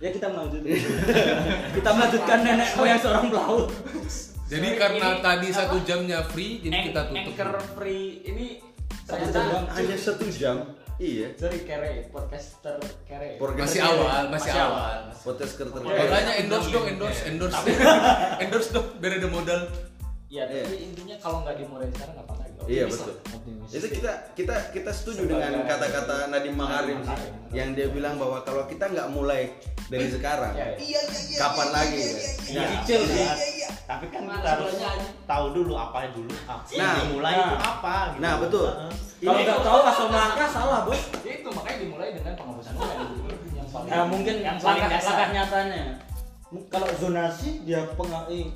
Ya kita melanjutkan. kita melanjutkan nenek moyang seorang pelaut. Jadi Sorry, karena ini tadi apa? satu jamnya free, jadi Anch- kita tutup. Anchor free ini Satu ternyata jam. Hanya satu jam. Iya. sorry kere podcaster kere Podcast Masih awal, masih awal. Podcast kerter. Makanya endorse dong, endorse, endorse. endorse dong, biar ada modal. ya tapi intinya kalau nggak dimulai sekarang nggak apa-apa gitu. Iya betul. Itu kita kita kita setuju Sebagai- dengan kata-kata Nadiem Makarim sih, yang dia bilang bahwa kalau kita nggak mulai dari sekarang, Iya, iya. kapan lagi? ya? Ya, cicil sih. Tapi kan kita harus tahu dulu apa dulu apa. Nah, Yang dimulai nah. itu apa gitu. Nah, betul. Kalau nggak tahu langsung melangkah salah, Bos. Ya itu makanya dimulai dengan penghapusan yang paling Ya mungkin yang paling langkah, langkah nyatanya. Kalau zonasi dia pengaruh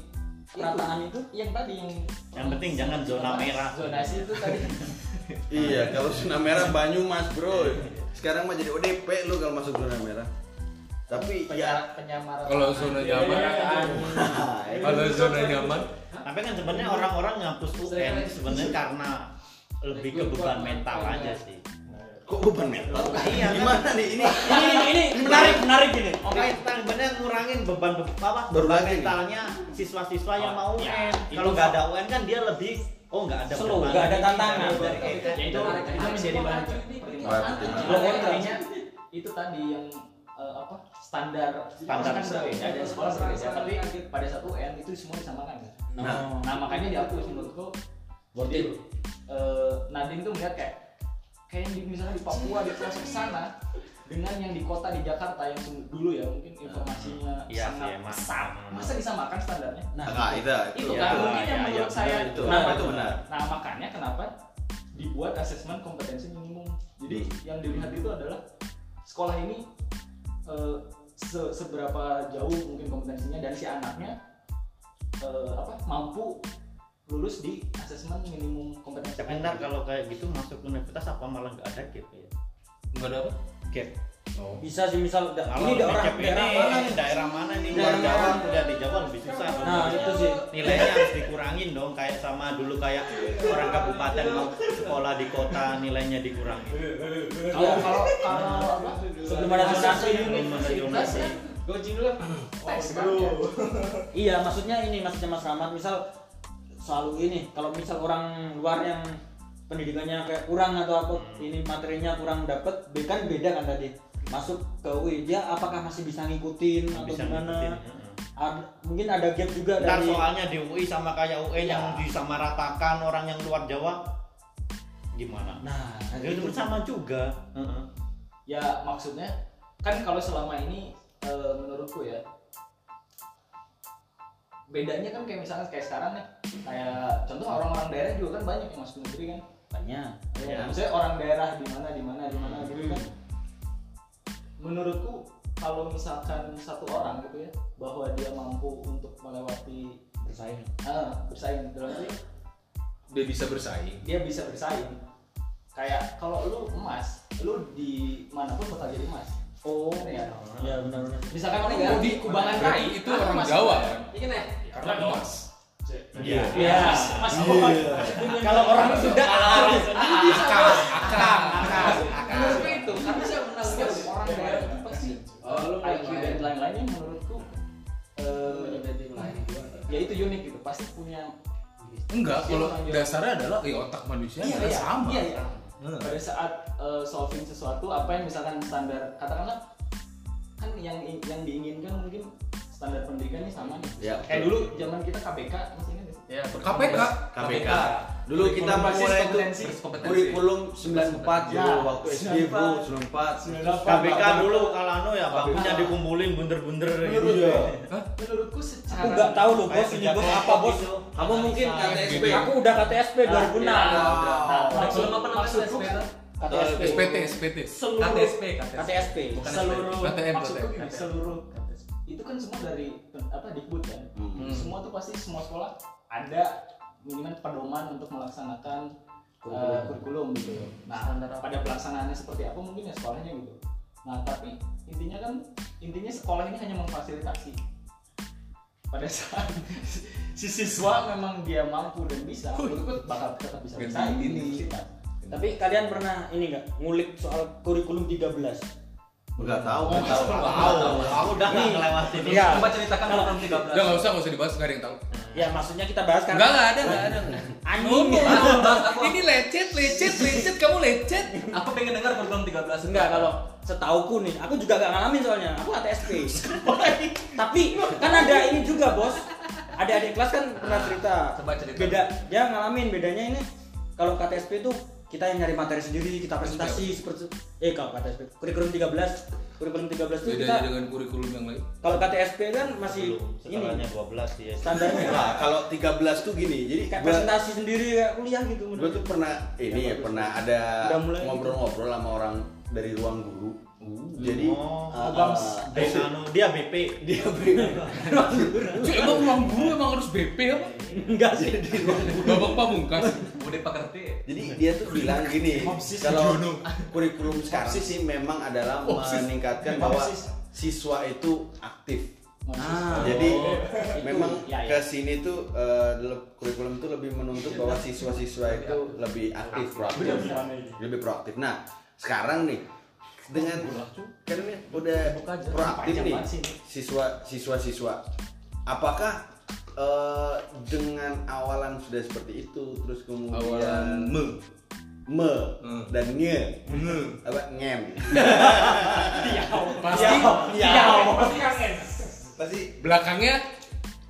perataan itu yang tadi yang Yang penting jangan zona merah. zonasi itu tadi Iya, kalau zona merah Banyumas, Bro. Sekarang mah jadi ODP lu kalau masuk zona merah. Tapi ya penyamaran penyamaran Kalau zona nyaman, kalau zona nyaman, Tapi kan sebenarnya orang-orang ngapus UN sebenarnya karena lebih ke beban mental aja sih. Kok beban mental? Iya, kan? Gimana nih? Ini? ini ini ini menarik. menarik ini. Oke, kita sebenarnya ngurangin beban be- apa beban mentalnya siswa-siswa yang Oh, mau ya, UN. itu Kalau nggak ada UN kan dia lebih oh nggak ada Slow, beban nggak ada ini, tantangan. itu itu menjadi bahan itu tadi yang eh, apa standar Standar. berbeda. dan sekolah berbeda tapi pada satu UN itu semua disamakan kan? Nah, nah makanya dihapus menurutku. Worth jadi it. eh, Nadiem tuh melihat kayak kayak yang di, misalnya di Papua di pelosok sana dengan yang di kota di Jakarta yang dulu ya mungkin informasinya Iya sangat emang. pesat masa disamakan standarnya nah, Nah, itu itu itu. kan Iya, mungkin iya, yang iya, menurut saya itu. nah, Itu benar. nah makanya kenapa dibuat asesmen kompetensi minimum jadi yang dilihat itu adalah sekolah ini eh, se- seberapa jauh mungkin kompetensinya dan si anaknya eh, apa mampu lulus di asesmen minimum kompetensi Tapi ntar kalau kayak gitu masuk universitas apa malah nggak ada gap ya? nggak ada apa? Gap. Oh. bisa sih misal da- Kalau ini daerah gap daerah ini mana nih? daerah mana nih? Daerah Luar Jawa, mana? kuliah di Jawa lebih susah. Nah, itu sih. Nilainya harus dikurangin dong kayak sama dulu kayak orang kabupaten mau sekolah di kota nilainya dikurangin. kalau kalau kalau Sebelum ada zonasi. Belum ada zonasi. Gojin dulu tes. Iya, maksudnya ini maksudnya Mas Rahmat misal selalu ini kalau misal orang luar yang pendidikannya kayak kurang atau apa ini materinya kurang dapat kan beda kan tadi masuk ke UI dia apakah masih bisa ngikutin atau Bisa gimana ngikutin, heeh. Ad- mungkin ada gap juga Ntar dari soalnya di UI sama kayak UN Iya. yang disamaratakan orang yang luar Jawa gimana? nah Ya, itu sama juga. Heeh. ya maksudnya kan kalau selama ini eh, menurutku ya bedanya kan kayak misalnya kayak sekarang nih kayak contoh orang-orang daerah juga kan banyak yang masuk negeri kan? Banyak. Ya, Ya. maksudnya orang daerah di mana di mana di mana gitu kan? Menurutku kalau misalkan satu orang gitu ya bahwa dia mampu untuk melewati bersaing. Ah, bersaing dalam arti Dia bisa bersaing. dia bisa bersaing. Kayak kalau lu emas lu di mana pun bakal jadi emas oh ya? ya benar-benar. Misalkan lu Oh, di kubangan kai itu orang Jawa. Kan? iya kan ya Karena emas. Iya. ya mas mas. Kalau orang sudah Akal, akal, akal, menurutku itu karena saya dia orang daerah itu pasti IQ dan lain-lainnya menurutku eh, ya itu unik gitu pasti punya Enggak, kalau dasarnya adalah ya otak manusia Iya, iya, sama. iya, iya. Hmm. pada saat eh, solving sesuatu apa yang misalkan standar katakanlah kan yang yang diinginkan mungkin standar pendidikannya sama nih Ya, kayak dulu zaman kita masih nggak sih? Ya, KPK. KPK. Dulu kita memulai itu kompetensi. kurikulum 94 dulu Ya, waktu SD bro 94. KBK dulu kalau anu ya bangkunya dikumpulin bunder-bunder gitu. Iya. menurutku secara aku nggak tahu loh bos ini bos apa bos gitu. Kamu mungkin KTSP. aku udah KTSP 2006 Nah, maksud apa maksudku KTSP SPT, SPT. seluruh KTSP, KTSP seluruh KTM, maksudku seluruh itu kan semua dari apa dikbud kan? Hmm. semua tuh pasti semua sekolah ada minimal pedoman untuk melaksanakan uh, kurikulum. gitu. Nah pada pelaksanaannya seperti apa mungkin ya sekolahnya gitu. Nah tapi intinya kan intinya sekolah ini hanya memfasilitasi. Pada saat si siswa memang dia mampu dan bisa menurutku bakal tetap bisa di ini. tapi kalian pernah ini nggak ngulik soal kurikulum 13 Enggak tahu, enggak tahu. Tahu, aku udah nggak ngelewatin itu. Iya. Coba ceritakan program 13. Udah nggak usah, nggak usah dibahas, nggak ada yang tahu. Ya maksudnya kita bahas kan. Enggak, nggak ada, nggak ada. Anjing. Ini lecet, lecet, lecet, kamu lecet. Aku pengen dengar program 13. Enggak kalau setauku nih, aku juga gak ngalamin soalnya. Aku ATSP. Tapi kan ada ini juga bos. Ada adik kelas kan pernah cerita. Coba cerita. Beda, dia ngalamin bedanya ini kalau KTSP itu kita yang nyari materi sendiri, kita presentasi seperti eh kalau KTSP kurikulum 13, kurikulum 13 itu kita dengan kurikulum yang lain. kalau KTSP kan masih Belum, ini. Setelahnya 12 dia. standarnya. Nah, kalau 13 tuh gini, jadi kayak gua, presentasi sendiri kayak kuliah gitu. gua tuh pernah ini ya, pernah ada mulai ngobrol-ngobrol sama orang dari ruang guru. Jadi Oh, uh, Bams. B, anu, dia BP. dia Cuy, emang ruang guru emang harus BP apa? enggak sih. Babak pamungkas. Udah pekerti. Jadi dia tuh bilang gini, kalau kurikulum sekarang sih memang adalah meningkatkan bahwa siswa itu aktif. Ah, Jadi oh, memang itu. Ya, ke ya. sini tuh eh, le- kurikulum itu lebih menuntut bahwa siswa-siswa itu lebih aktif, proaktif, lebih proaktif. Nah, sekarang nih dengan kan ini udah proaktif nih siswa siswa siswa. Apakah eh, dengan awalan sudah seperti itu, terus kemudian Awalan me. me Hmm. dan nge, apa ngem? Pasti Tiao. Pasti belakangnya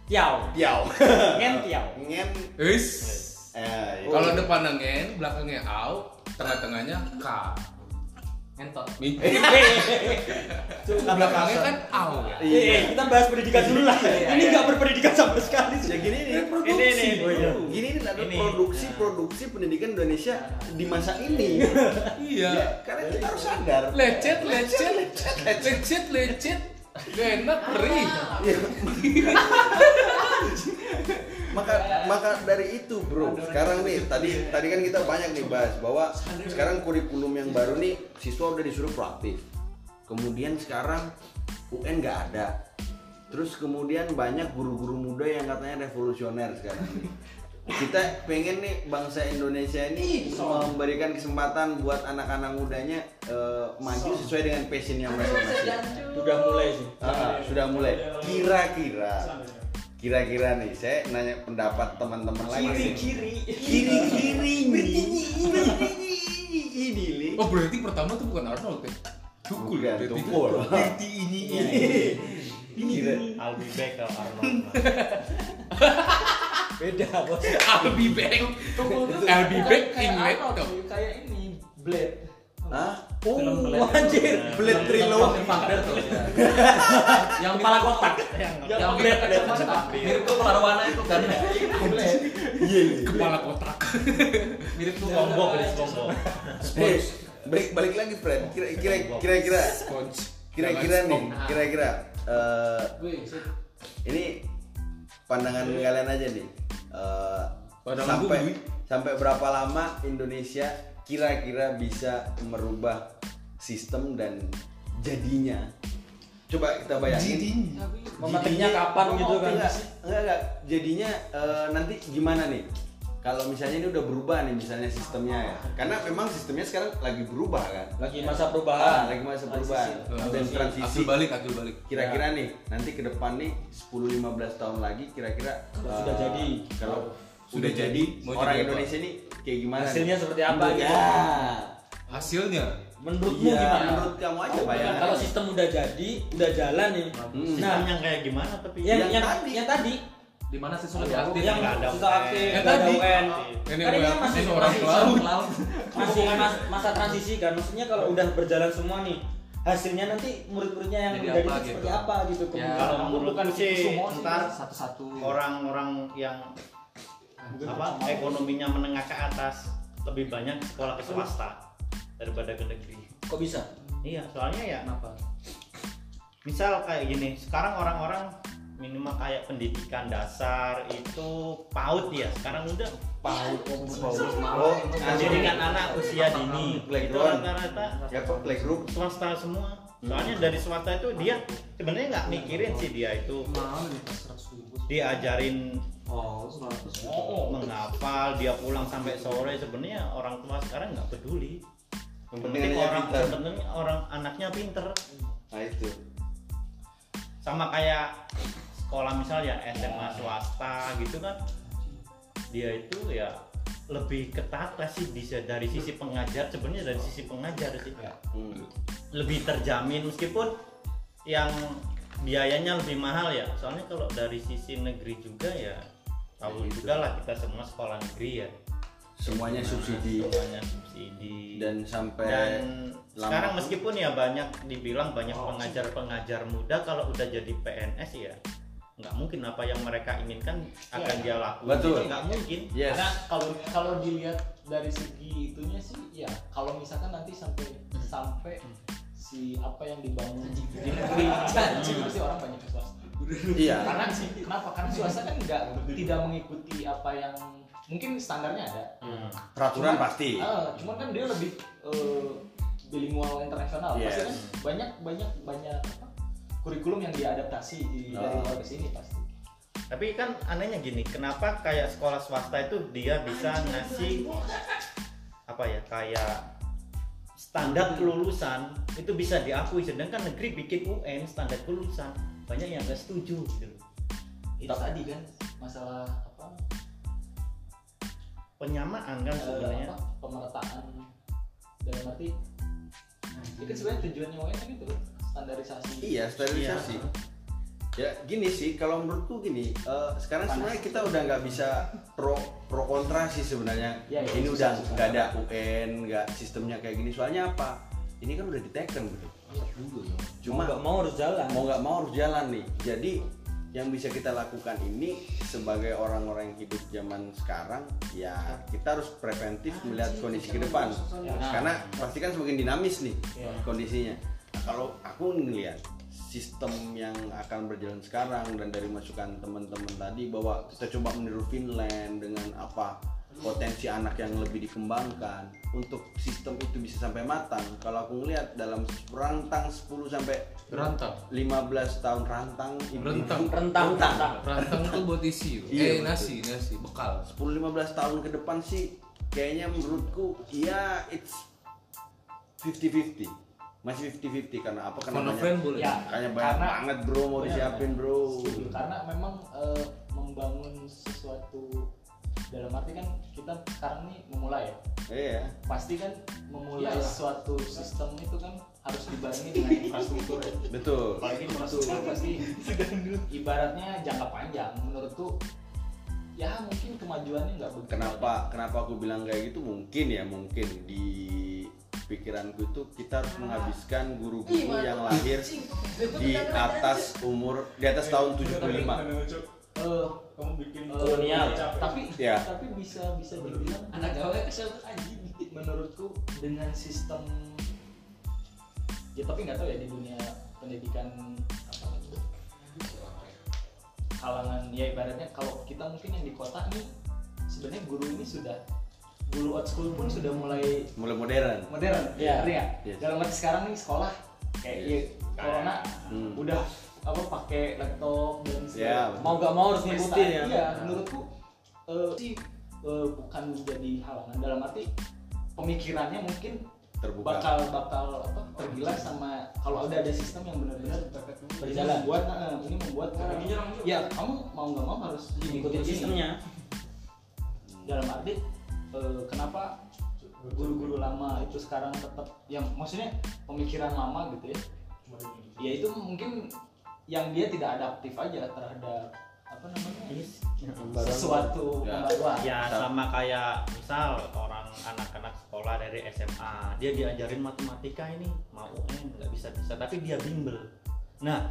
Tiao. tiao, Ngen tiao. ngem. is. Eh, Kalau depannya ngen, belakangnya au, tengah-tengahnya k. Entot. Mikir. belakangnya kan au. Eh, eh, kita bahas pendidikan dulu lah. Ini nggak berpendidikan sama sekali. Ya gini nih, Ini nih, Oh, iya. Gini nih ada Ini. produksi produksi pendidikan Indonesia di masa ini. Iya. Ya, karena kita harus sadar. Lecet, lecet, lecet, lecet. Gak enak, perih. Maka maka dari itu bro. Sekarang nih tadi tadi kan kita banyak nih bahas bahwa sekarang kurikulum yang baru nih siswa udah disuruh proaktif. Kemudian sekarang UN nggak ada. Terus kemudian banyak guru-guru muda yang katanya revolusioner sekarang kita pengen nih bangsa Indonesia ini memberikan kesempatan buat anak-anak mudanya eh, maju sesuai dengan passionnya masing-masing. Sudah mulai sih. Ah, sudah mulai. Kira-kira, kira-kira nih, saya nanya pendapat teman-teman lagi. kiri. Kiri-kiri ini li. Oh berarti pertama tuh bukan Arnold ya? Tukul berarti. tukul. Berarti ini Kira. I'll be back kalau Arnold. Beda bos. I'll be back. I'll be back in laptop. Kayak ini Blade. Hah? Oh, Film Blade. anjir. Blade Trilogy. Yang Kepala kotak. Yang yang Blade ada macam mirip tuh keluar warna itu kan. Iya. Kepala kotak. Mirip tuh Combo, beli combo. Eh, balik balik lagi, Fred. Kira kira kira-kira Sponge. kira-kira nih, stop. kira-kira eh, ini pandangan kalian aja nih. Eh, sampai sampai berapa lama Indonesia kira-kira bisa merubah sistem dan jadinya? Coba kita bayangin. Memetiknya kapan gitu kan? Enggak, enggak, enggak. Jadinya eh, nanti gimana nih? Kalau misalnya ini udah berubah nih misalnya sistemnya ya. Karena memang sistemnya sekarang lagi berubah kan. Lagi masa Ah, perubahan. lagi masa perubahan dan Transisi. transisi. Akil balik, akil balik. Kira-kira nih nanti ke depan nih 10 15 tahun lagi kira-kira eh, sudah jadi. kalau Sudah jadi, mau orang jadi? Indonesia ini kayak gimana? Hasilnya nih? seperti apa gitu? Ya. Hasilnya Menurutmu Iya, gimana? menurut kamu aja Oh, bayangan. Kalau sistem udah jadi, udah jalan nih. Hmm. Nah, Sistem yang kayak gimana tapi yang Yang yang tadi. yang tadi Di mana sih lebih aktif? yang nggak ada susah UN. aktif, Yang tadi. UN. ini Kan masih orang. Laut. masih mas- masa transisi kan maksudnya kalau udah berjalan semua nih hasilnya nanti murid-muridnya yang Jadi menjadi apa seperti gitu? apa gitu Ya, kemudian kalau menurutku bukan sih semua sih, ntar satu-satu. orang-orang yang apa? ekonominya menengah ke atas lebih banyak sekolah ke swasta daripada ke negeri. kok bisa? Iya, soalnya ya Kenapa? misal kayak gini, sekarang orang-orang minimal kayak pendidikan dasar itu PAUD ya, sekarang udah PAUD. Oh, Pendidikan anak usia dini, itu rata-rata Ya kok playgroup? swasta semua. Soalnya dari swasta itu dia sebenarnya nggak mikirin sih dia itu diajarin Oh, 100. menghafal, dia pulang sampai sore sebenarnya orang tua sekarang nggak peduli. Yang penting orang penting orang anaknya pinter Nah itu. sama kayak sekolah misalnya SMA swasta gitu kan dia itu ya lebih ketat lah sih bisa dari sisi pengajar sebenarnya dari sisi pengajar sih Hmm. lebih terjamin meskipun yang biayanya lebih mahal ya soalnya kalau dari sisi negeri juga ya tahu juga lah kita semua sekolah negeri ya. Semuanya Gimana subsidi. semuanya subsidi. Dan sampai dan lama sekarang pun- meskipun ya banyak dibilang banyak pengajar-pengajar muda kalau udah jadi PNS ya nggak mungkin apa yang mereka inginkan akan dia lakukan Betul. nggak mungkin. Yes. Karena kalau kalau dilihat dari segi itunya sih, ya kalau misalkan nanti sampai sampai si apa yang dibangun di negeri pasti orang banyak ke swasta. Iya. Karena kenapa? Karena swasta kan nggak tidak mengikuti apa yang mungkin standarnya ada. Hmm. Peraturan Cuman- pasti. Ah, cuman kan dia lebih eh, bilingual internasional. Yes. Pasti kan banyak banyak banyak apa, kurikulum yang diadaptasi di, dari Ah. luar ke sini pasti. tapi kan anehnya gini kenapa kayak sekolah swasta itu dia bisa ngasih apa ya kayak standar kelulusan itu bisa diakui sedangkan negeri bikin UN standar kelulusan banyak yang nggak setuju gitu loh. Itu tadi kan masalah apa? penyamaan kan eh, sebenarnya apa, pemerataan dalam arti itu kan sebenarnya tujuannya UN kan itu standarisasi Iya, sterilisasi. Ya gini sih, kalau menurutku gini, eh, sekarang sebenarnya kita udah nggak bisa pro pro kontra sih sebenarnya. Ya, ya, ini susah, udah nggak ada UN, nggak sistemnya kayak gini. Soalnya apa? Ini kan udah diteken gitu. Cuma Cuma nggak mau harus jalan. mau nggak mau harus jalan nih. Jadi yang bisa kita lakukan ini sebagai orang-orang yang hidup zaman sekarang ya kita harus preventif melihat kondisi ke depan Ya. karena pasti kan semakin dinamis nih Ya. kondisinya Nah, kalau aku ngelihat sistem yang akan berjalan sekarang dan dari masukan teman-teman tadi bahwa kita coba meniru Finland dengan apa potensi anak yang lebih dikembangkan untuk sistem itu bisa sampai matang kalau aku ngelihat dalam rentang 10 sampai Rantang. 15 tahun rantang ibu- Rentang. Rentang, rentang. Rantang tuh buat isi. Iya, eh betul. nasi, nasi, bekal. 10-15 tahun ke depan sih kayaknya menurutku ya it's 50-50 masih 50-50 karena apa karena banyak, friend boleh. Ya. kayaknya banyak Karena- banget bro mau Benar, disiapin bro Setuju. karena memang eh, membangun sesuatu dalam arti kan kita sekarang nih memulai ya. Iya. Pasti kan memulai Iyalah. suatu sistem itu kan harus dibarengi dengan infrastruktur ya. betul. Apalagi infrastruktur pasti ibaratnya jangka panjang. Menurutku ya mungkin kemajuannya nggak begitu. Kenapa kenapa aku bilang kayak gitu? Mungkin ya mungkin di pikiranku itu kita harus menghabiskan guru-guru yang lahir di atas umur di atas tahun 75 Eh, kamu bikin kolonial. tapi Ya. tapi bisa bisa dibilang Anak gawe kesel anjing. menurutku dengan sistem ya tapi nggak tahu ya di dunia pendidikan apa itu kalangan ya ibaratnya kalau kita mungkin yang di kota nih sebenarnya guru ini sudah guru old school pun sudah mulai mulai modern modern Iya. nggak? Yes. dalam arti sekarang nih sekolah kayak ya, corona Hmm. udah apa pakai laptop dan Ya, segala Mau nggak mau harus ngikutin ya. Iya, menurutku eh, sih eh, bukan menjadi halangan dalam arti pemikirannya mungkin terbuka bakal bakal apa tergilas sama kalau udah ada sistem yang benar-benar Berjalan. membuat eh, ini membuat ya kamu mau nggak mau harus ini. sistemnya. dalam arti eh, kenapa guru-guru lama itu sekarang tetap yang maksudnya pemikiran lama gitu ya ya itu mungkin yang dia tidak adaptif aja terhadap apa namanya sesuatu Ya. pembaruan ya sama kayak misal orang anak-anak sekolah dari SMA dia diajarin matematika ini mau UN nggak bisa bisa tapi dia bimbel nah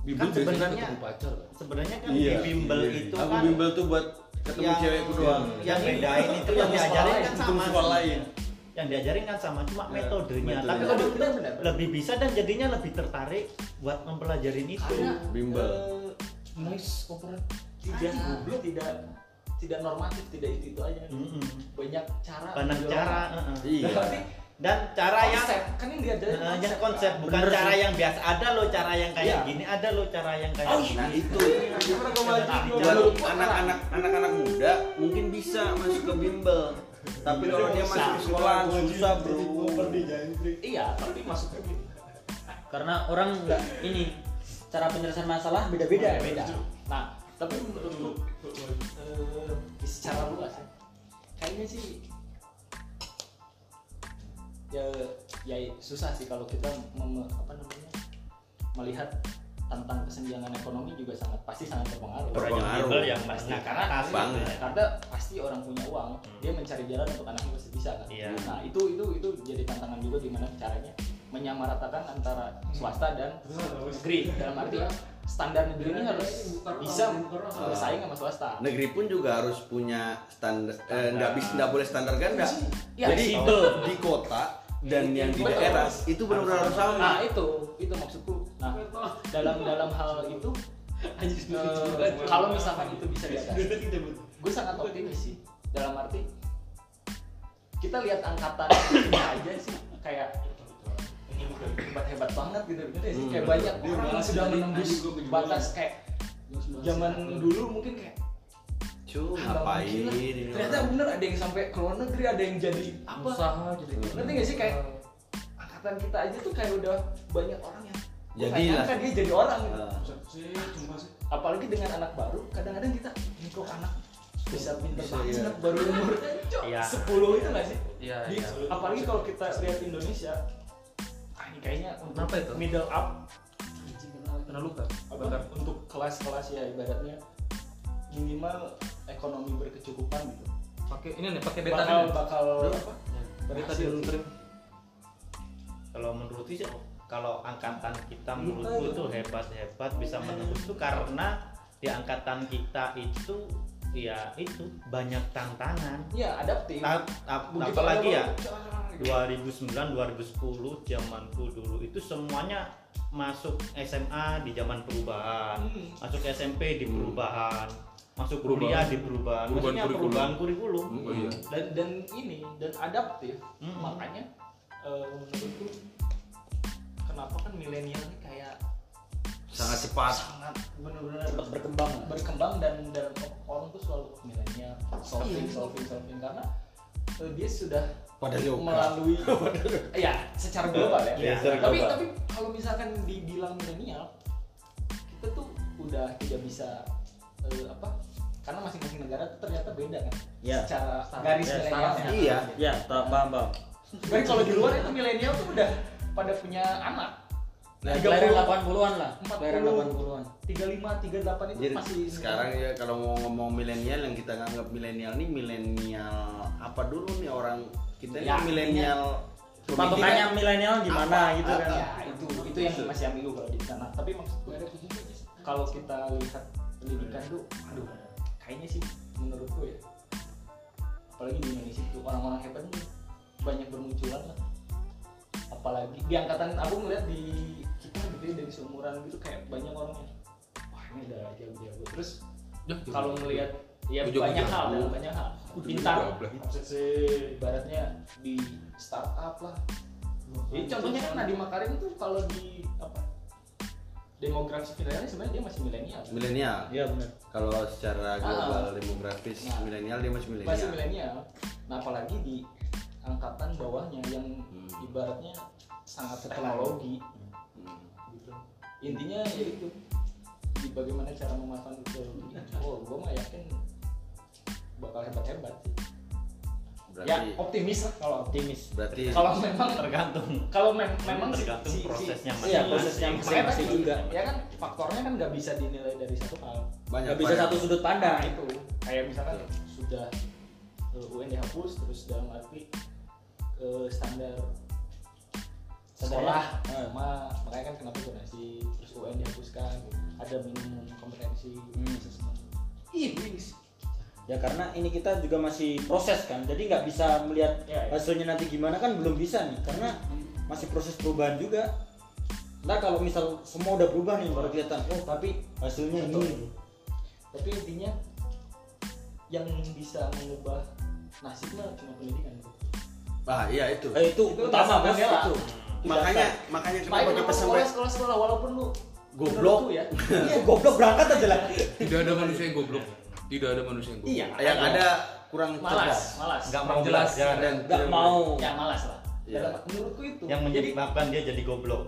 Bimbel Kan biasanya sebenarnya- ketemu pacar kan. sebenarnya kan Iya, bimbel iya. itu aku kan bimbel tuh buat ketemu yang cewekku doang yang bedain itu yang diajarin sekolah kan sama sekolah lain. Yang diajarin kan sama cuma Ya, metodenya metodenya. tapi kalau benar. lebih bisa dan jadinya lebih tertarik buat mempelajarin itu karena Bimbel. eh, noise tidak tidak tidak normatif tidak itu itu aja Mm-mm. banyak cara banyak cara heeh. iya Berarti dan cara yang konsep kan yang diajarin Nah, yang konsep bukan Bener cara sih. yang biasa ada loh cara yang kayak Iya. gini ada loh cara yang kayak Oh, gini nah itu maju? buat anak-anak anak-anak muda mungkin bisa masuk ke bimbel Tapi kalau dia masuk ke sekolah susah bro. iya tapi masuknya gitu karena orang nggak ini cara penyelesaian masalah beda-beda. Beda nah tapi menurutku eh, secara luas ya kayaknya sih ya ya susah sih kalau kita mem, apa namanya melihat tentang kesenjangan ekonomi juga sangat pasti sangat berpengaruh Berpengaruh. yang pasti Nah, karena Banget. gitu ya. karena pasti orang punya uang dia mencari jalan untuk anaknya pasti bisa kan Iya. nah itu itu itu jadi tantangan juga gimana caranya menyamaratakan antara swasta dan negeri dalam arti standar negeri ini harus bisa bersaing sama swasta Negeri pun juga harus punya standar, eh, nggak bisa nggak boleh standar ganda. Ya, Jadi simple. di kota dan yang di daerah itu benar-benar harus sama. nah itu itu maksudku nah dalam dalam hal itu eh, kalau misalkan itu bisa diatasi gue sangat optimis sih dalam arti kita lihat angkatan kita aja sih kayak hebat hebat banget gitu. Gitu sih. kayak banyak orang yang sudah menembus batas kayak zaman dulu mungkin kayak Cu, "Ah, ngapain gila." ini? Ternyata bener ada yang sampai ke luar negeri ada yang jadi apa? Usaha jadi ngerti gak sih? Kayak angkatan kita aja tuh kayak udah banyak orang yang gua Jadi nggak lah. nyangka dia jadi orang gitu. Ah. apalagi dengan anak baru kadang-kadang kita kok anak bisa pinter Bisa, banget iya. baru umur Iya. 10 itu gak sih Iya, Di- iya. apalagi kalau kita lihat Indonesia ah ini kayaknya untuk Kenapa itu? middle up kena luka apa, untuk kelas-kelas ya ibaratnya minimal ekonomi berkecukupan gitu pakai ini nih pakai bakal betadine bakal apa betadine berhasil kalau menurutku sih kalau angkatan kita menurutku itu hebat hebat bisa menembus itu karena di angkatan kita itu ya itu banyak tantangan ya adaptif Ta- ta- Begitu apalagi ya baru, gitu. 2009 2010 zamanku dulu itu semuanya masuk SMA di zaman perubahan Hmm. masuk SMP di perubahan masuk Perubahan. kuliah di perubahan Perubahan maksudnya kurikulum. perubahan kurikulum Oh iya. dan dan ini dan adaptif Mm-mm. makanya eh, menurutku kenapa kan milenial ini kayak sangat cepat. sangat benar-benar cepat berkembang. berkembang dan dan orang tuh selalu milenial solving solving solving. Karena eh, dia sudah Pada melalui ya secara global ya, Iya, secara tapi global. tapi kalau misalkan dibilang milenial kita tuh udah tidak bisa eh, apa karena masing-masing negara tuh ternyata beda kan Ya. secara garis Ya, milenialnya. Iya. ya tak paham paham. Tapi kalau di luar itu milenial tuh udah pada punya anak. Nah, 30, kelahiran 80-an lah 40. kelahiran 80-an 35, 38 itu Jadi masih sekarang ya kalau mau ngomong milenial yang kita nganggap milenial nih milenial apa dulu nih orang kita ini Ya, milenial patokannya milenial gimana Apa? gitu kan ya itu itu yang masih ambigu kalau di sana. Tapi maksudku kalau kita lihat pendidikan tuh aduh kayaknya sih menurutku ya apalagi di Indonesia itu orang-orang hebat tuh banyak bermunculan lah apalagi di angkatan aku ngeliat di kita gitu ya dari seumuran gitu kayak banyak orang yang wah ini udah jago-jago. Terus kalau ngelihat ya Jago-jago. banyak hal banyak hal. Pintar. ibaratnya di startup lah. Jadi contohnya kan Nadiem Makarim tuh kalau di apa demografi milenial sebenarnya dia masih milenial. Kan? milenial. Iya benar. Kalau secara global demografis Nah. milenial dia masih masih milenial milenial. Nah apalagi di angkatan bawahnya yang Hmm. ibaratnya sangat teknologi. Hmm. gitu. Intinya ya itu. Di bagaimana cara memanfaatkan teknologi. Oh gue mah yakin bakal hebat hebat ya berarti optimis lah kalau optimis. Berarti kalau memang tergantung. kalau mem- memang si- tergantung si- si- prosesnya iya masing-masing. prosesnya Makanya masing-masing tadi, juga ya kan faktornya kan nggak bisa dinilai dari satu hal. Banyak nggak bisa banyak. satu sudut pandang. Nah itu kayak misalkan sudah uh, UN dihapus terus dalam arti uh, standar. Sekolah? Standarnya, eh. sama makanya kan kenapa zonasi terus UN dihapuskan ada minimum kompetensi. Hmm. ih wings. Ya karena ini kita juga masih proses kan jadi nggak bisa melihat Ya, ya. hasilnya nanti gimana kan belum bisa nih karena masih proses perubahan juga. Nah kalau misal semua udah berubah nih baru kelihatan oh tapi hasilnya Betul. ini. Tapi intinya yang bisa mengubah nasib mah cuma pendidikan ah iya itu. Eh, itu, Itu utama bos itu. makanya makanya kenapa kita sampai sekolah sekolah sekolah walaupun lu Goblok. ya. Iya goblok berangkat aja lah. Tidak ada manusia yang goblok. Tidak ada manusia yang goblok. iya yang ada. kurang malas malas. Nggak mau jelas. belajar dan nggak mau. ya malas lah. Dalam- menurutku itu. Yang jadi menyebabkan dia jadi goblok.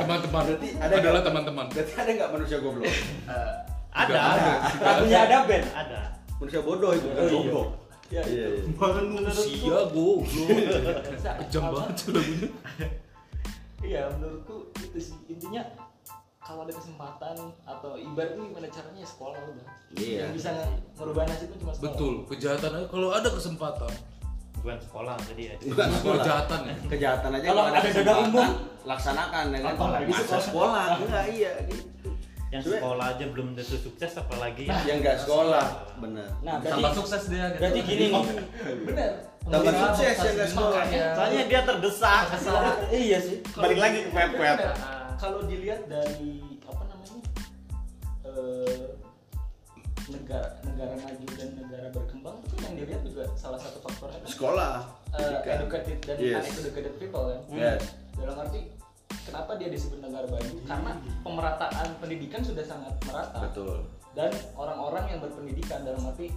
Teman-teman. Berarti ada adalah teman-teman. berarti ada nggak manusia goblok? Eh, ada. ada. Lagunya ada. Band ada. Manusia bodoh itu. Bukan goblok ya, iya iya. Manusia goblok. Kejam apa- banget lagunya. iya menurutku itu sih. Intinya kalau ada kesempatan atau ibaratnya gimana caranya ya sekolah udah. Iya. yang bisa merubah nasib itu cuma sekolah. Betul, kejahatan aja. Kalau ada kesempatan. bukan sekolah jadi ya bukan sekolah. Kejahatan ya. kejahatan aja Kalau ada dada umum, laksanakan ya kan? Apalagi masa sekolah. sekolah. Enggak iya gitu yang Sebenarnya- sekolah aja belum tentu sukses apalagi yang enggak sekolah. Benar. Nah Tambah berarti sukses dia gitu. berarti gini nih bener tambah sukses yang enggak kasih sekolah. soalnya dia terdesak. Iya sih. Balik lagi ke pepet Bener. kalau dilihat dari apa namanya eh, negara negara maju dan negara berkembang itu kan yang dilihat juga salah satu faktornya kan sekolah eh, pendidikan. educated dan Yes. uneducated people kan. Yes. dalam arti kenapa dia disebut negara maju karena pemerataan pendidikan sudah sangat merata. Betul. Dan orang-orang yang berpendidikan dalam arti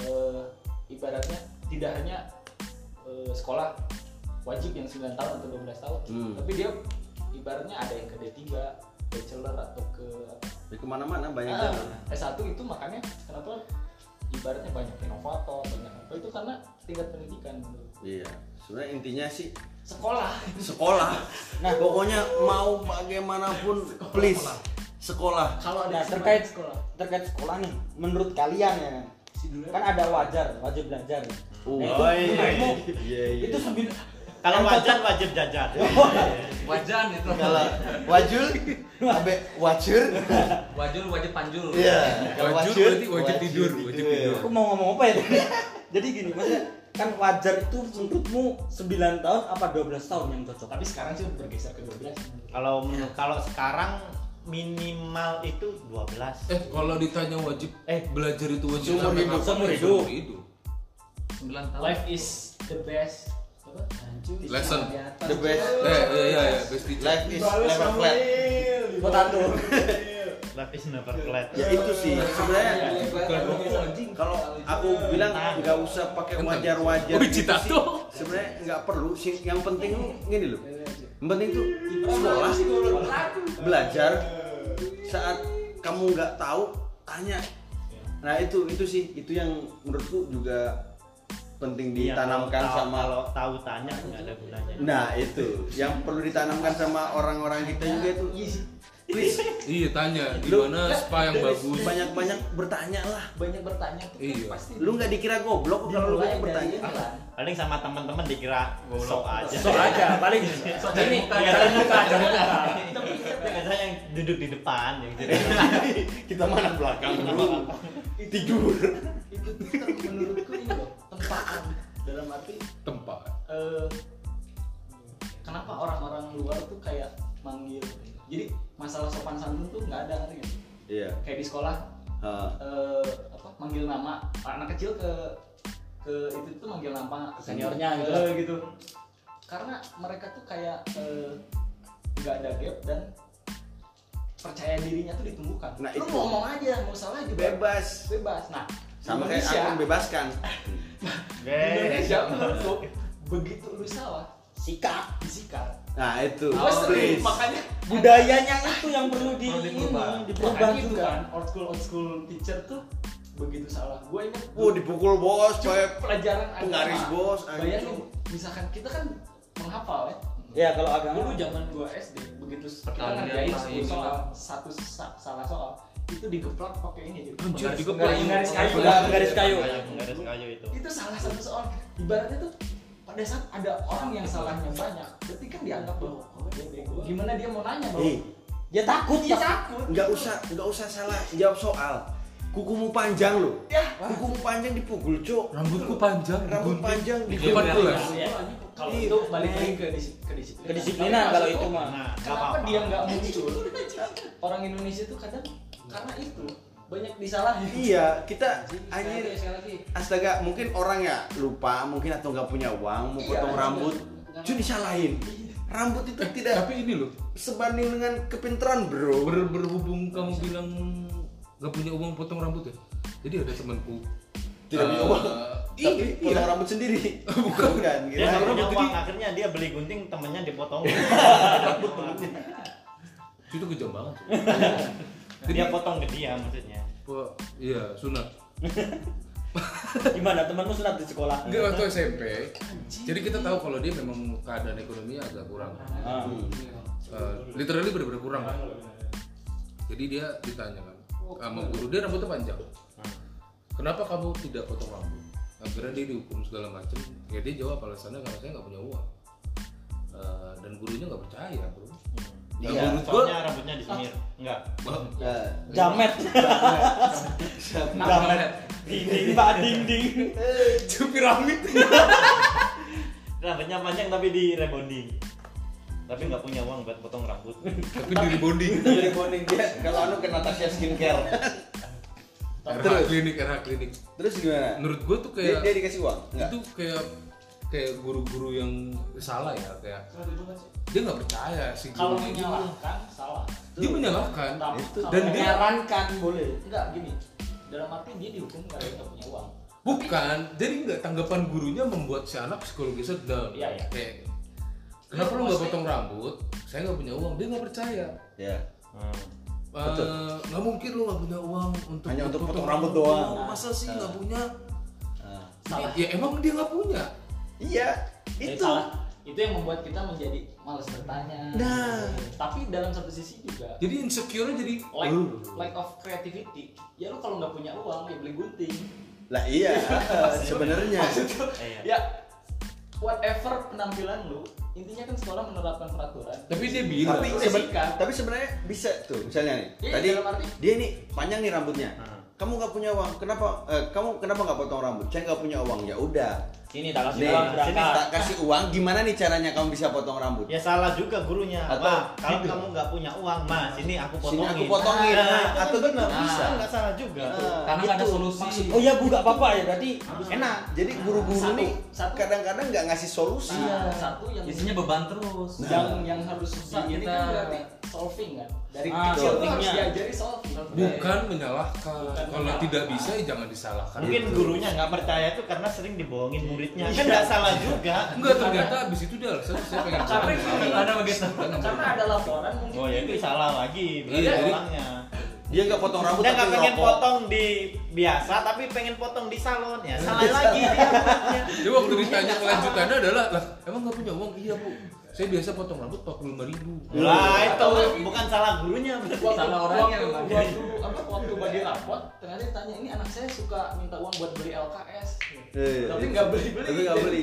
eh, ibaratnya tidak hanya eh, sekolah wajib yang 9 tahun atau 12 tahun Hmm. tapi dia ibaratnya ada yang ke D3 bachelor atau ke di ke mana-mana banyak Ah, jalan. S1 itu makanya kenapa ibaratnya banyak inovator banyak apa itu karena tingkat pendidikan iya. Sebenarnya intinya sih sekolah. Sekolah. Nah pokoknya mau bagaimanapun please. sekolah. Kalau nah ada terkait sekolah. terkait sekolah nih menurut kalian ya si dulu kan ada wajar wajib belajar Oh, Nah, itu menurutmu iya iya. itu sembil kalau wajar wajib jajan Wajan itu. kalau wajul abe wajur. Wajul wajib panjul. iya. Kalau Wajur berarti wajib tidur, wajib tidur. aku mau ngomong apa ya? Jadi gini maksudnya kan wajar itu menurutmu 9 tahun apa 12 tahun yang cocok? Tapi sekarang sih udah bergeser ke 12 kalau menurut kalau sekarang minimal itu 12 Eh, kalau ditanya wajib Eh, belajar itu wajib seumur sampai hidup, seumur hidup. hidup. 9 tahun. life is the best. Apa? Anjir, Lesson. di atas. the best. Eh, iya iya iya, best teacher. life is never flat. Potato is never flat. Ya itu sih. Sebenarnya kalau aku bilang nggak usah pakai wajar-wajar Oh, gitu sih. tuh. sebenarnya nggak perlu sih. Yang penting gini loh. Yang penting tuh sekolah belajar. Saat kamu nggak tahu tanya. Nah itu itu sih. Itu yang menurutku juga penting Iya, ditanamkan tahu- sama kalau tahu tanya nggak ada gunanya. Nah itu. Yang perlu ditanamkan sama orang-orang kita juga itu Iya, tanya di Lu- mana spa yang bagus. banyak-banyak bertanya lah. Banyak bertanya tuh kan Iya. pasti. Lu nggak dikira goblok kalau lu banyak bertanya? dari jalan. paling sama teman-teman dikira sok aja. So aja paling. Ini kelihatan muka. Aja biasanya yang duduk di depan yang jadi kita mana belakang? Dulu tidur itu menurutku ini loh tempaan dalam arti Tempat. eh, kenapa orang-orang luar tuh kayak manggil jadi masalah sopan santun tuh nggak ada ngerti nggak? iya kayak di sekolah Ha. eh, apa manggil nama anak kecil ke ke itu tuh manggil nama Seniornya gitu. Eh, gitu karena mereka tuh kayak eh, nggak ada gap dan percaya dirinya tuh ditumbuhkan Nah, lu itu. ngomong aja nggak usah lagi Bang. bebas bebas nah sama kayak Indonesia aku membebaskan Indonesia menurutku begitu lu salah sikat disikat nah itu. Sering, please. makanya budayanya itu yang perlu di ini diubah. itu juga. Kan old school old school teacher tuh begitu salah. Gue ingat Wah dipukul bos kayak pelajaran penggaris bos, bayangin misalkan kita kan menghafal ya. Ya kalau agama. Dulu zaman gua SD begitu kita ngerjain lah, 10 ini soal satu sa- salah soal itu digeplak pakai ini jadi Anjir, penggaris- digeplak. penggaris kayu. Penggaris- penggaris kayu. garis kayu itu. Itu salah satu soal. Ibaratnya tuh pada saat ada orang yang salahnya banyak berarti kan dianggap bahwa oh, dia bego. Gimana dia mau nanya bahwa eh dia takut dia takut. Nggak usah nggak usah salah jawab soal. Kukumu panjang loh. Ya. Kukumu panjang dipukul cuk. Rambutku panjang. rambut gunting. panjang Di dipukul. depan kelas. Ya, kalau Iya. itu balik lagi ke ke disiplin. Kedisiplinan kalau itu mah. Nah kenapa dia nggak muncul? Orang Indonesia tuh kadang karena itu banyak disalahin iya kita anjir astaga mungkin orang ya lupa mungkin atau nggak punya uang mau Iya, potong iya. rambut cuy disalahin rambut itu tidak Tapi ini loh, sebanding dengan kepintaran bro ber berhubung kamu bilang nggak punya uang potong rambut ya. Jadi ada temanku Tidak punya Eh, uang. iya, Tapi iya. potong rambut sendiri. Bukan. dia gitu. rambut punya jadi- uang akhirnya dia beli gunting temennya dipotong Itu kejam banget. dia potong ke dia maksudnya Wah, iya, sunat. Gimana temanmu sunat di sekolah? Enggak waktu SMP. Jadi kita tahu kalau dia memang keadaan ekonominya agak kurang. Ah. Eh, literally benar-benar kurang. Jadi dia ditanya kan sama guru dia rambutnya panjang. Kenapa kamu tidak potong rambut? Akhirnya dia dihukum segala macam. Ya dia jawab alasannya karena saya nggak punya uang. Eh, dan gurunya nggak percaya bro. Iya, soalnya rambutnya disemir enggak Jamet. Jamet. Dinding pak dinding. piramid. rambutnya panjang tapi di rebonding tapi nggak punya uang buat potong rambut Tapi di bonding. Jadi bonding dia kalau anu ke Natasha skincare. RH klinik, RH klinik. Terus gimana? Menurut gua tuh Dia, kayak dia dikasih uang? Enggak. itu kayak kayak guru-guru yang salah ya kayak dia nggak percaya si Kalau ini. menyalahkan salah. dia menyalahkan Tapi Itu. Dan dia- menyarankan boleh. Enggak gini. Dalam arti dia dihukum karena dia nggak punya uang. bukan jadi nggak tanggapan gurunya membuat si anak psikologis down Iya, iya. kayak kenapa lu nggak potong rambut saya nggak punya uang dia nggak percaya Ya. Eh, nggak mungkin lu nggak punya uang untuk Hanya untuk potong rambut doang. masa sih nggak punya Nah. Salah. ya emang dia nggak punya Iya, Jadi itu. salah. Itu yang membuat kita menjadi malas bertanya. Nah. Tapi dalam satu sisi juga jadi insecure jadi lack, Uh. lack of creativity. Ya lu kalau nggak punya uang ya beli gunting. Lah iya, sebenarnya. Iya. ya whatever penampilan lu, intinya kan sekolah menerapkan peraturan. tapi dia bilang tapi seben- tapi sebenarnya bisa tuh misalnya nih Iya, tadi dalam arti- dia nih panjang nih rambutnya Hmm. Kamu nggak punya uang kenapa eh, kamu kenapa nggak potong rambut saya nggak punya uang ya udah Sini tak kasih nih uang sini tak kasih uang gimana nih caranya kamu bisa potong rambut ya salah juga gurunya Atau Wah, kalau gitu. kamu nggak punya uang mas ini aku Sini potongin aku potongin. nah, Nah, itu atau kan benar gitu. bisa Nah. nggak salah juga Ah, Karena nggak ada gitu. solusi. Oh iya bu, gak apa-apa ya berarti enak. jadi guru-guru Satu- nih satu- kadang-kadang nggak ngasih solusi Nah, satu yang Isinya beban terus. yang yang harus kita- kan berarti solving kan. Dari Ah, kecil tuh harus solvingnya. diajari solving. bukan menyalahkan Bukan kalau menyalahkan. tidak bisa ya jangan disalahkan mungkin Gitu. gurunya nggak percaya itu karena sering dibohongin muridnya kan nggak salah juga enggak ternyata abis itu dia alasan saya pengen Karena Ada begitu. Karena ada laporan mungkin. oh ya itu salah lagi berarti Iya, jadi- orangnya dia nggak potong rambut dia nggak pengen potong di biasa tapi pengen potong di salon ya salah lagi. Dia waktu ditanya kelanjutannya adalah, lah emang nggak punya uang? Iya bu, saya biasa potong rambut 45 ribu. lah itu bukan salah gurunya berarti Waktu, Salah orangnya waktu, apa, waktu bagi rapot, ternyata ditanya ini anak saya suka minta uang buat beli LKS, Eh, tapi nggak beli-beli. tapi nggak beli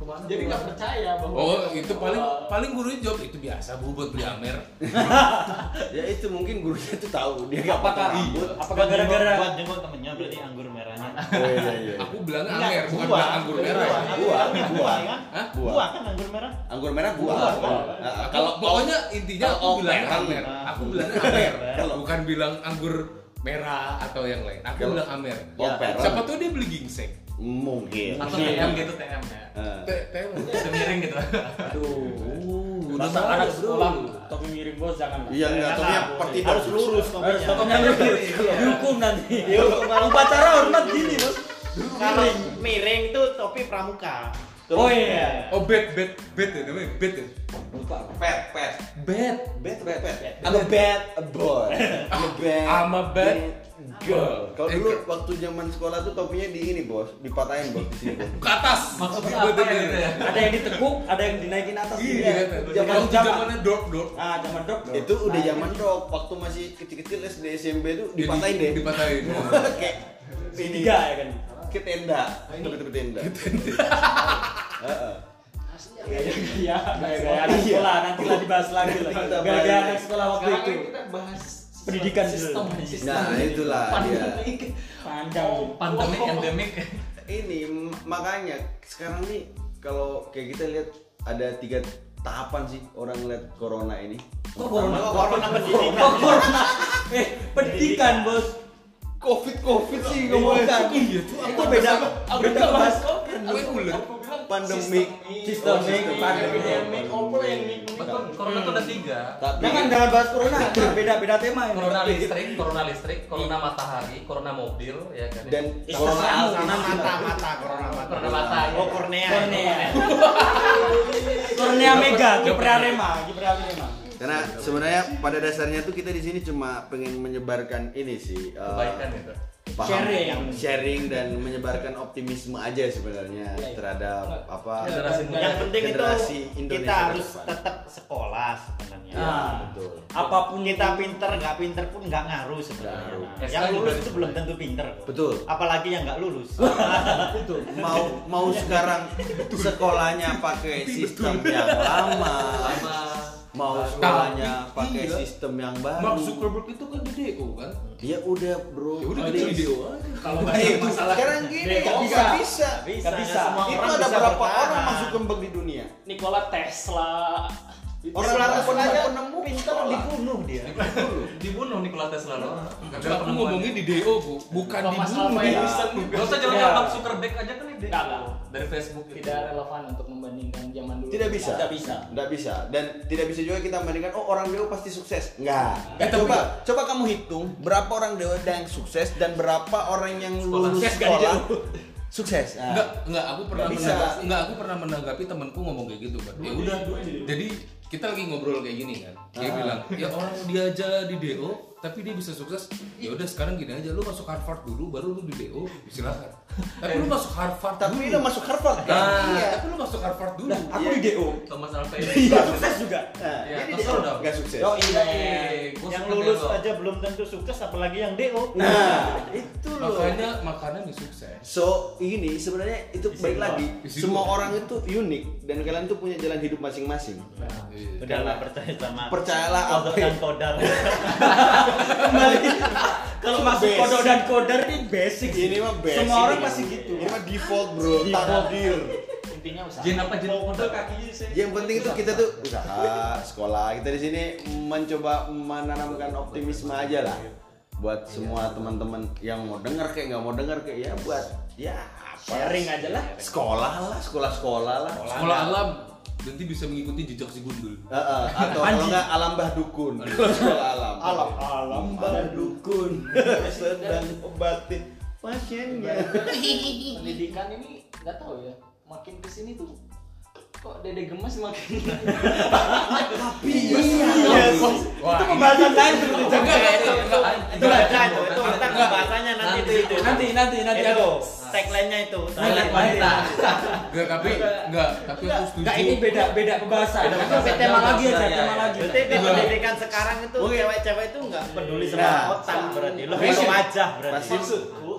Jadi nggak percaya bahwa Oh itu paling paling gurunya jawab itu biasa bu buat beli Amer. ya itu mungkin gurunya tuh tahu dia nggak Apakah rambut apakah gara-gara buat jenggot temennya berarti anggur merahnya oh, iya, iya. Aku bilangnya Enggak, Amer bukan buah. bilang anggur merah. ya. Buah, buah buah. kan? Buah. buah kan anggur merah anggur merah buah, Buah, Aku- kalau pokoknya intinya aku merah. Amer. Aku bilangnya Amer. Kalau- bukan bilang anggur merah atau yang lain. Aku bilang Amer. Siapa tahu dia beli gingseng. Mungkin. Atau TM gitu TM ya. Eh. Teh teh. Semiring gitu. aduh. Udah masa anak bro. sekolah topi miring bos jangan. Lah. iya enggak tapi yang seperti harus lurus harus topinya topinya lurus. dihukum nanti. Upacara hormat gini bos. Kalau miring itu topi pramuka. Oh iya. Oh bed bed bed ya namanya bed ya. lupa. Pet pet Bed. bad bad bad I'm a bad boy. I'm a bad I'm a bad girl kalau dulu girl. waktu zaman sekolah tuh topinya di ini bos. Dipatahin bos di sini bos. Ke atas. Maksudnya apa ya? gitu ya? ada yang ditekuk ada yang dinaikin atas Iya, gitu iya, ya. zaman Waktu zaman. zamannya dok dok. ah zaman dok itu udah zaman dok waktu masih kecil-kecil SD SMP tuh dipatahin deh. Dipatahin. kayak ini. Tiga ya kan? Ke tenda tepi-tepi tenda Heeh. iya gaya-gaya anak sekolah. Nanti lah dibahas lagi lah. Gaya-gaya anak sekolah waktu Sekarang itu. kan kita bahas Pendidikan sistem, dulu. sistem. Nah, itulah dia. Pandemik. panjang sih Pandemik, Oh. endemik. ini makanya sekarang nih kalau kayak kita lihat ada tiga tahapan sih orang lihat corona ini kok corona Oh, corona pendidikan kok corona eh pendidikan bos covid covid sih ngomongin Bukan. Iya tuh. itu beda Aku beda bahas COVID. Aku pandemik Sistemik, pandemik. Pandemik, mik Betul, corona tuh ada tiga. tapi Jangan jangan bahas corona, beda beda tema ini. Corona listrik, corona listrik, corona matahari, corona mobil, ya kan. dan corona. Corona mata mata corona mata. Corona mata. Oh kornea. Kornea. Kornea Mega, kiper Arema, kiper Arema. karena sebenarnya pada dasarnya tuh kita di sini cuma pengen menyebarkan ini sih eh, Kebaikan gitu. Paham, Sharing. sharing dan menyebarkan optimisme aja sebenarnya Iya, iya. terhadap apa Generasi muda. Yang penting itu Indonesia kita harus depan. tetap sekolah sebenarnya. Ah. betul Apa pun kita pinter nggak pinter pun nggak ngaruh sebenarnya. Nah, yang lulus itu belum tentu pinter. Betul. Apalagi yang nggak lulus. itu. mau mau sekarang sekolahnya pakai sistem yang lama Lama. Mau sekolahnya pakai iya. sistem yang Mark baru Zuckerberg itu kan di DO kan? Dia udah bro. Ya udah di DO aja. Kalau Eh, banyak masalah. sekarang gini nggak bisa nggak bisa. bisa. Nggak bisa. semua itu ada bisa berapa bertahan. orang masuk kembang di dunia? Nikola Tesla Orang Nikola Tesla Tesla aja penemu sekolah. dibunuh dia. Dibunuh Nikola Tesla loh. Tapi aku ngomongin di DO bu bukan dibunuh Alva dia Edison Gak usah jangan Ya. Mark Zuckerberg aja kan ide dari Facebook itu. tidak relevan untuk membandingkan zaman dulu. tidak bisa Tidak bisa. Nggak bisa dan tidak bisa juga kita bandingkan oh orang dewa pasti sukses nggak Eh, coba coba kamu hitung berapa orang dewa yang sukses dan berapa orang yang lulus sekolah sukses Nah, Enggak, enggak aku pernah Nggak bisa. menanggapi, enggak aku pernah menanggapi temanku ngomong kayak gitu kan. Ya udah. Jadi kita lagi ngobrol kayak gini kan. Dia Ah. bilang, "Ya orang dia aja di DO, tapi dia bisa sukses. Ya udah sekarang gini aja, lu masuk Harvard dulu baru lu di DO, silakan. Tapi lu masuk Harvard tapi dulu. lo masuk Harvard kan Nah, iya tapi lu masuk Harvard dulu. Nah, aku di DO. Thomas Alva Iya, sukses juga. nah, Ya, dia dong. nggak sukses Yo, iya. Gua Yang lulus DO. aja belum tentu sukses apalagi yang DO. nah itu loh Makanya makanan nih sukses. So ini sebenarnya itu Isi baik lagi Isi semua orang itu unik dan kalian tuh punya jalan hidup masing-masing. Iya. Udahlah percaya sama Percayalah apa kodok ya? dan kodar. Kembali. Kalau masuk kodok dan kodar ini basic. Ini mah basic. Semua orang pasti gitu. Ini mah default bro, Default. takdir. Intinya usaha. Jin apa jin model kakinya sih. Yang penting itu kita tuh usaha, sekolah. Kita di sini mencoba menanamkan optimisme aja lah buat semua teman-teman yang mau dengar kayak nggak mau dengar kayak ya buat ya apa Sharing aja lah. sekolah lah sekolah-sekolah lah Sekolah alam nanti bisa mengikuti jejak si gundul. Eh, eh, atau kalau nggak alam bah dukun. Alam Alam alam bah dukun. Sedang obatin pasiennya. Pendidikan ini nggak tahu ya makin ke sini tuh kok dede gemes makin Iya. Itu pembahasan lain seperti Enggak, enggak, itu enggak. itu aja itu itu pembahasannya nanti di situ. Nanti nanti nanti itu ada. tagline-nya itu. Tagline wanita. Enggak, tapi enggak, tapi aku setuju. Enggak ini beda beda pembahasan. Beda pembahasan. tema lagi aja, tema lagi. Berarti di pendidikan sekarang itu cewek-cewek itu nggak peduli sama Nah. otak berarti ke wajah berarti.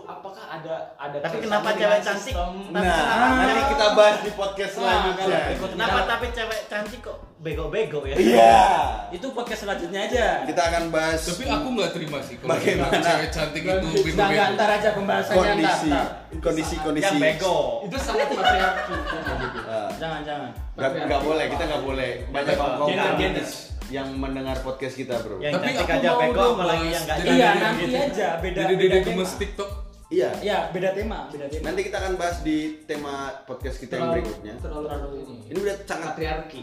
Apakah ada ada Tapi kenapa cewek cantik? nah kenapa nanti kita bahas di podcast Nah, selanjutnya Kenapa tapi cewek cantik kok bego-bego ya? iya Itu podcast selanjutnya aja. kita akan bahas Tapi aku nggak terima sih kalau Bagaimana? cewek cantik itu bego-bego. ntar aja pembahasannya ntar. kondisi ntar. kondisi kondisi Yang bego. itu sangat patriarki Ah. Jangan jangan. Nggak, nggak boleh, kita nggak boleh. Banyak Gender, feminis yang mendengar podcast kita, bro. Yang Tapi cantik aku aja mau bego dong, apalagi yang nggak Jadi cantik Iya nanti gitu. aja beda Jadi beda gemes TikTok. Iya. Iya beda tema beda tema. Nanti kita akan bahas di tema podcast kita yang berikutnya. terlalu terlalu ini Ini udah sangat patriarki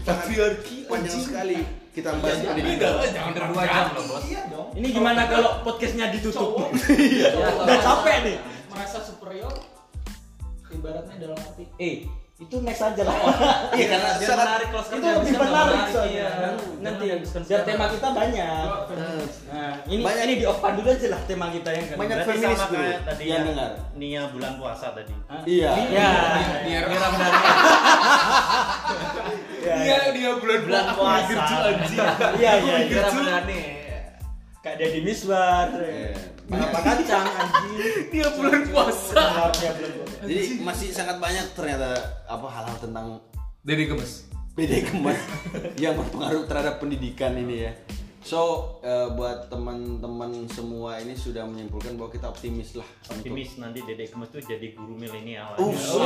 patriarki panjang sekali kita bahas Iya, pendidikan. Jangan Hampir dua jam loh bos. iya dong Ini gimana kalau podcastnya ditutup? Cowok. Udah capek nih. merasa superior ibaratnya dalam arti Eh, itu next aja lah. Iya, karena Biar sangat menarik kalau itu sekarang lebih bisa menarik soalnya. iya. Nanti Biar tema kita banyak. Nah, ini Banyak. ini di off dulu aja lah tema kita yang kan. Banyak feminis, kayak tadi yang yang dengar. Nia bulan puasa tadi. Hah? Iya. Ya. Dia Biar Ramadhani. Dia dia bulan Bulan aku puasa. mikir cuy, anjing. Iya iya. Biar iya. Ramadhani. Kak Deddy Miswar. Iya. Apa kacang anjing. Dia bulan puasa. Iya, belum, belum. Jadi masih sangat banyak ternyata apa hal-hal tentang Dede gemes. PD kemas yang berpengaruh terhadap pendidikan ini ya. So eh, buat teman-teman semua ini sudah menyimpulkan bahwa kita optimis lah. untuk- Optimis nanti Dedek Gemes tuh jadi guru milenial. Uh, aja. so.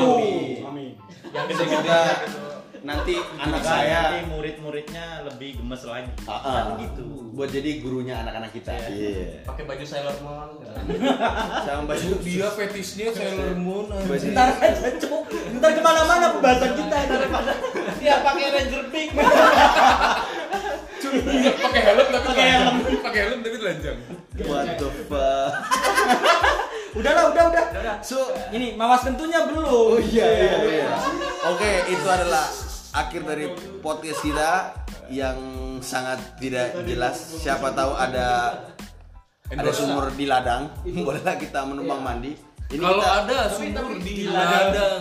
Amin. Yang Semoga nanti anak Juga saya nanti murid-muridnya lebih gemes lagi ah. kan gitu buat jadi gurunya anak-anak kita. Iya. pakai baju Sailor Moon gitu. Sama baju dia fetishnya Sailor Moon baju Ntar aja cuk. Ntar ke mana-mana pembahasan kita daripada dia pakai ranger pink pakai helm tapi pakai helm pakai helm tapi telanjang what the fuck. Udahlah, udah, udah. So, Ini mawas tentunya belum. oh iya iya iya. Oke, itu adalah akhir dari podcast kita yang sangat tidak jelas. Siapa tahu ada ada sumur di ladang, bolehlah kita menumpang mandi. Ini kalau kita ada sumur di di ladang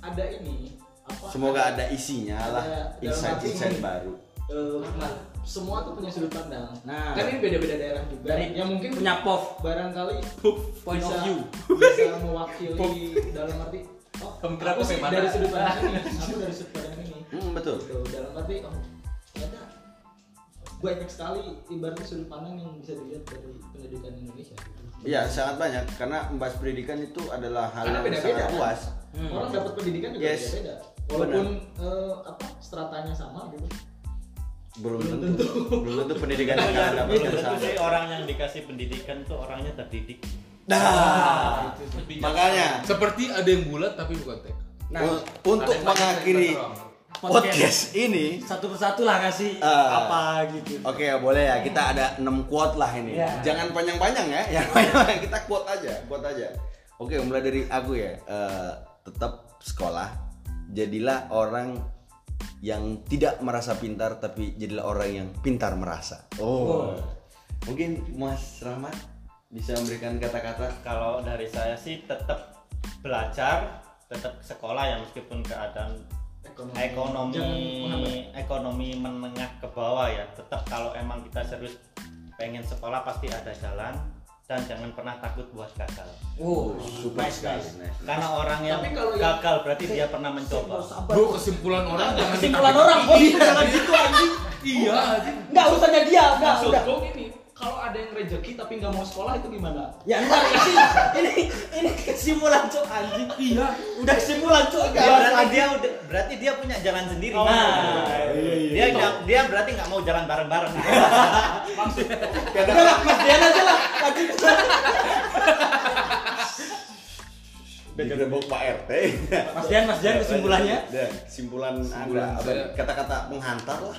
ada ini apa semoga ada isinya lah, Ada- dalam insight-insight arti ini. baru. Eh, nah, semua tuh punya sudut pandang. Nah. kan ini beda-beda daerah juga. Dari- yang mungkin punya POV. barangkali point bisa, of view. bisa mewakili dalam arti oh, Pemikiran aku sih dari sudut pandang ini, aku dari sudut pandang ini. Hmm, betul. Gitu, dalam arti oh, ternyata banyak sekali ibaratnya sudut pandang yang bisa dilihat dari pendidikan Indonesia. Iya, sangat banyak karena membahas pendidikan itu adalah hal Karena yang beda-beda, sangat kan? luas. Hmm. Orang dapat pendidikan juga Yes. beda-beda. Walaupun eh, apa stratanya sama gitu. Belum Belum tentu, belum tentu pendidikan yang kalian dapat itu itu tentu sih orang yang dikasih pendidikan tuh orangnya terdidik. Nah, makanya. seperti ada yang bulat tapi bukan tek Nah, u- untuk mengakhiri podcast ini satu persatu lah kasih Ah. apa gitu. Oke boleh ya. Kita ada 6 quote lah ini. Ya. Jangan panjang-panjang ya, yang panjang kita quote aja, quote aja. Oke mulai dari aku ya. Eh, tetap sekolah, jadilah orang yang tidak merasa pintar tapi jadilah orang yang pintar merasa. Oh. Mungkin Mas Rahmat bisa memberikan kata-kata. kalau dari saya sih tetap belajar tetap sekolah ya meskipun keadaan Ekonomi. ekonomi ekonomi menengah ke bawah ya tetap kalau emang kita serius pengen sekolah pasti ada jalan dan jangan pernah takut buat gagal Oh, Super nice, sekali. nice. nice. karena orang yang Tapi kalau yang- gagal berarti dia pernah mencoba bro kesimpulan orang jangan Kesimpulan orang, bos, jangan gitu anjing. iya anjing. Enggak urusannya dia, enggak, udah. kalau ada yang rezeki tapi nggak mau sekolah itu gimana? Ya enggak ini ini ini kesimpulan cuk anjing. Iya, udah kesimpulan cuk. Ya, berarti dia udah berarti dia punya jalan sendiri Nah, dia nggak- dia berarti nggak mau jalan bareng-bareng udah lah, Mas Dian aja lah. Lagi Digerebek Pak RT. Mas Dian, Mas Dian kesimpulannya. Dan kesimpulan Anda, kata-kata penghantar lah.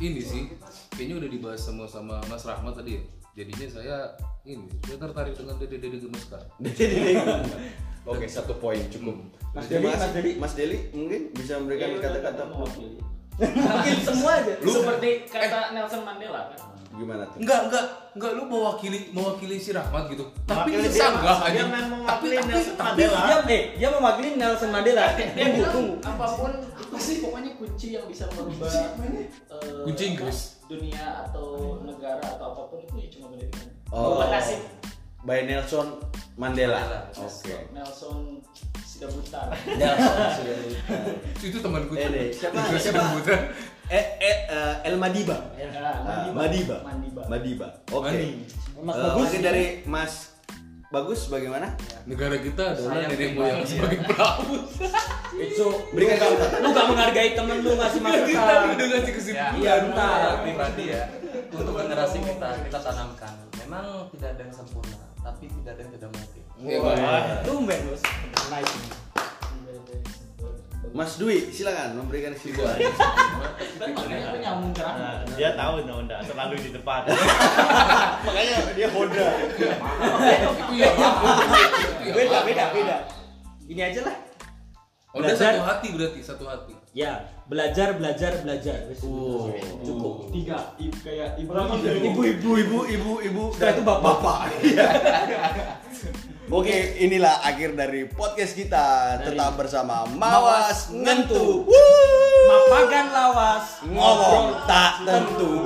ini sih kayaknya udah dibahas sama sama Mas Rahmat tadi ya jadinya saya ini saya tertarik dengan dede dede gemeska Oke, satu poin cukup. Mas Terima Deli. Mas Deli. Mas Deli mungkin bisa memberikan kata-kata mewakili. Mungkin semua aja. Seperti kata Nelson Mandela kan. gimana tuh? enggak enggak enggak lu mewakili mewakili si Rahmat gitu tapi Mewakili dia Mas. aja Dia memang mewakili tapi Nelson tapi Mandela. Dia eh dia mewakili Nelson Mandela. Dia Tunggu, bilang apa pun apa sih pokoknya kunci yang bisa merubah eh, Kunci Inggris. dunia atau negara atau apa pun itu ya cuma pendidikan. Oh. Merubah nasib. By Nelson Mandela. Mandela. Oke. Nelson Sidabutar. Nelson sudah itu temanku Eh, siapa- Itu siapa? sebutan. Eh, eh, eh, El Madiba. Ya, Ah, Mandiba. Madiba. Mandiba. Madiba. Oke. Mani. Mas Eh, bagus dari Mas Bagus bagaimana? negara kita adalah Sayang nenek pribadi, moyang ya. sebagai pelaut Itu Berikan kata. lu gak menghargai temen lu ngasih kita masukan. udah ngasih Ya, kesimpulan Iya, bentar. pribadi ya. Untuk generasi kita kita tanamkan. Memang tidak ada yang sempurna, tapi tidak ada yang tidak mungkin. Ya, Wah, Bang. tumben bos. Nice. Mas Dwi, silakan memberikan kesimpulan. Tapi makanya aku nyambung ke Nah, dia tahu no, nggak selalu di depan Makanya dia Honda. itu ya Beda, beda, beda. Ini aja lah. Oh, udah Belajar. satu hati berarti satu hati Ya, belajar, belajar, belajar. Wes. Cukup. Tiga, i- kayak ibu Ibu, ibu, Ibu, ibu, ibu, Setelah itu bapak. Iya. Oke, inilah akhir dari podcast kita. Tetap bersama Mawas Ngentu. Mapagan lawas. Ngomong tak tentu.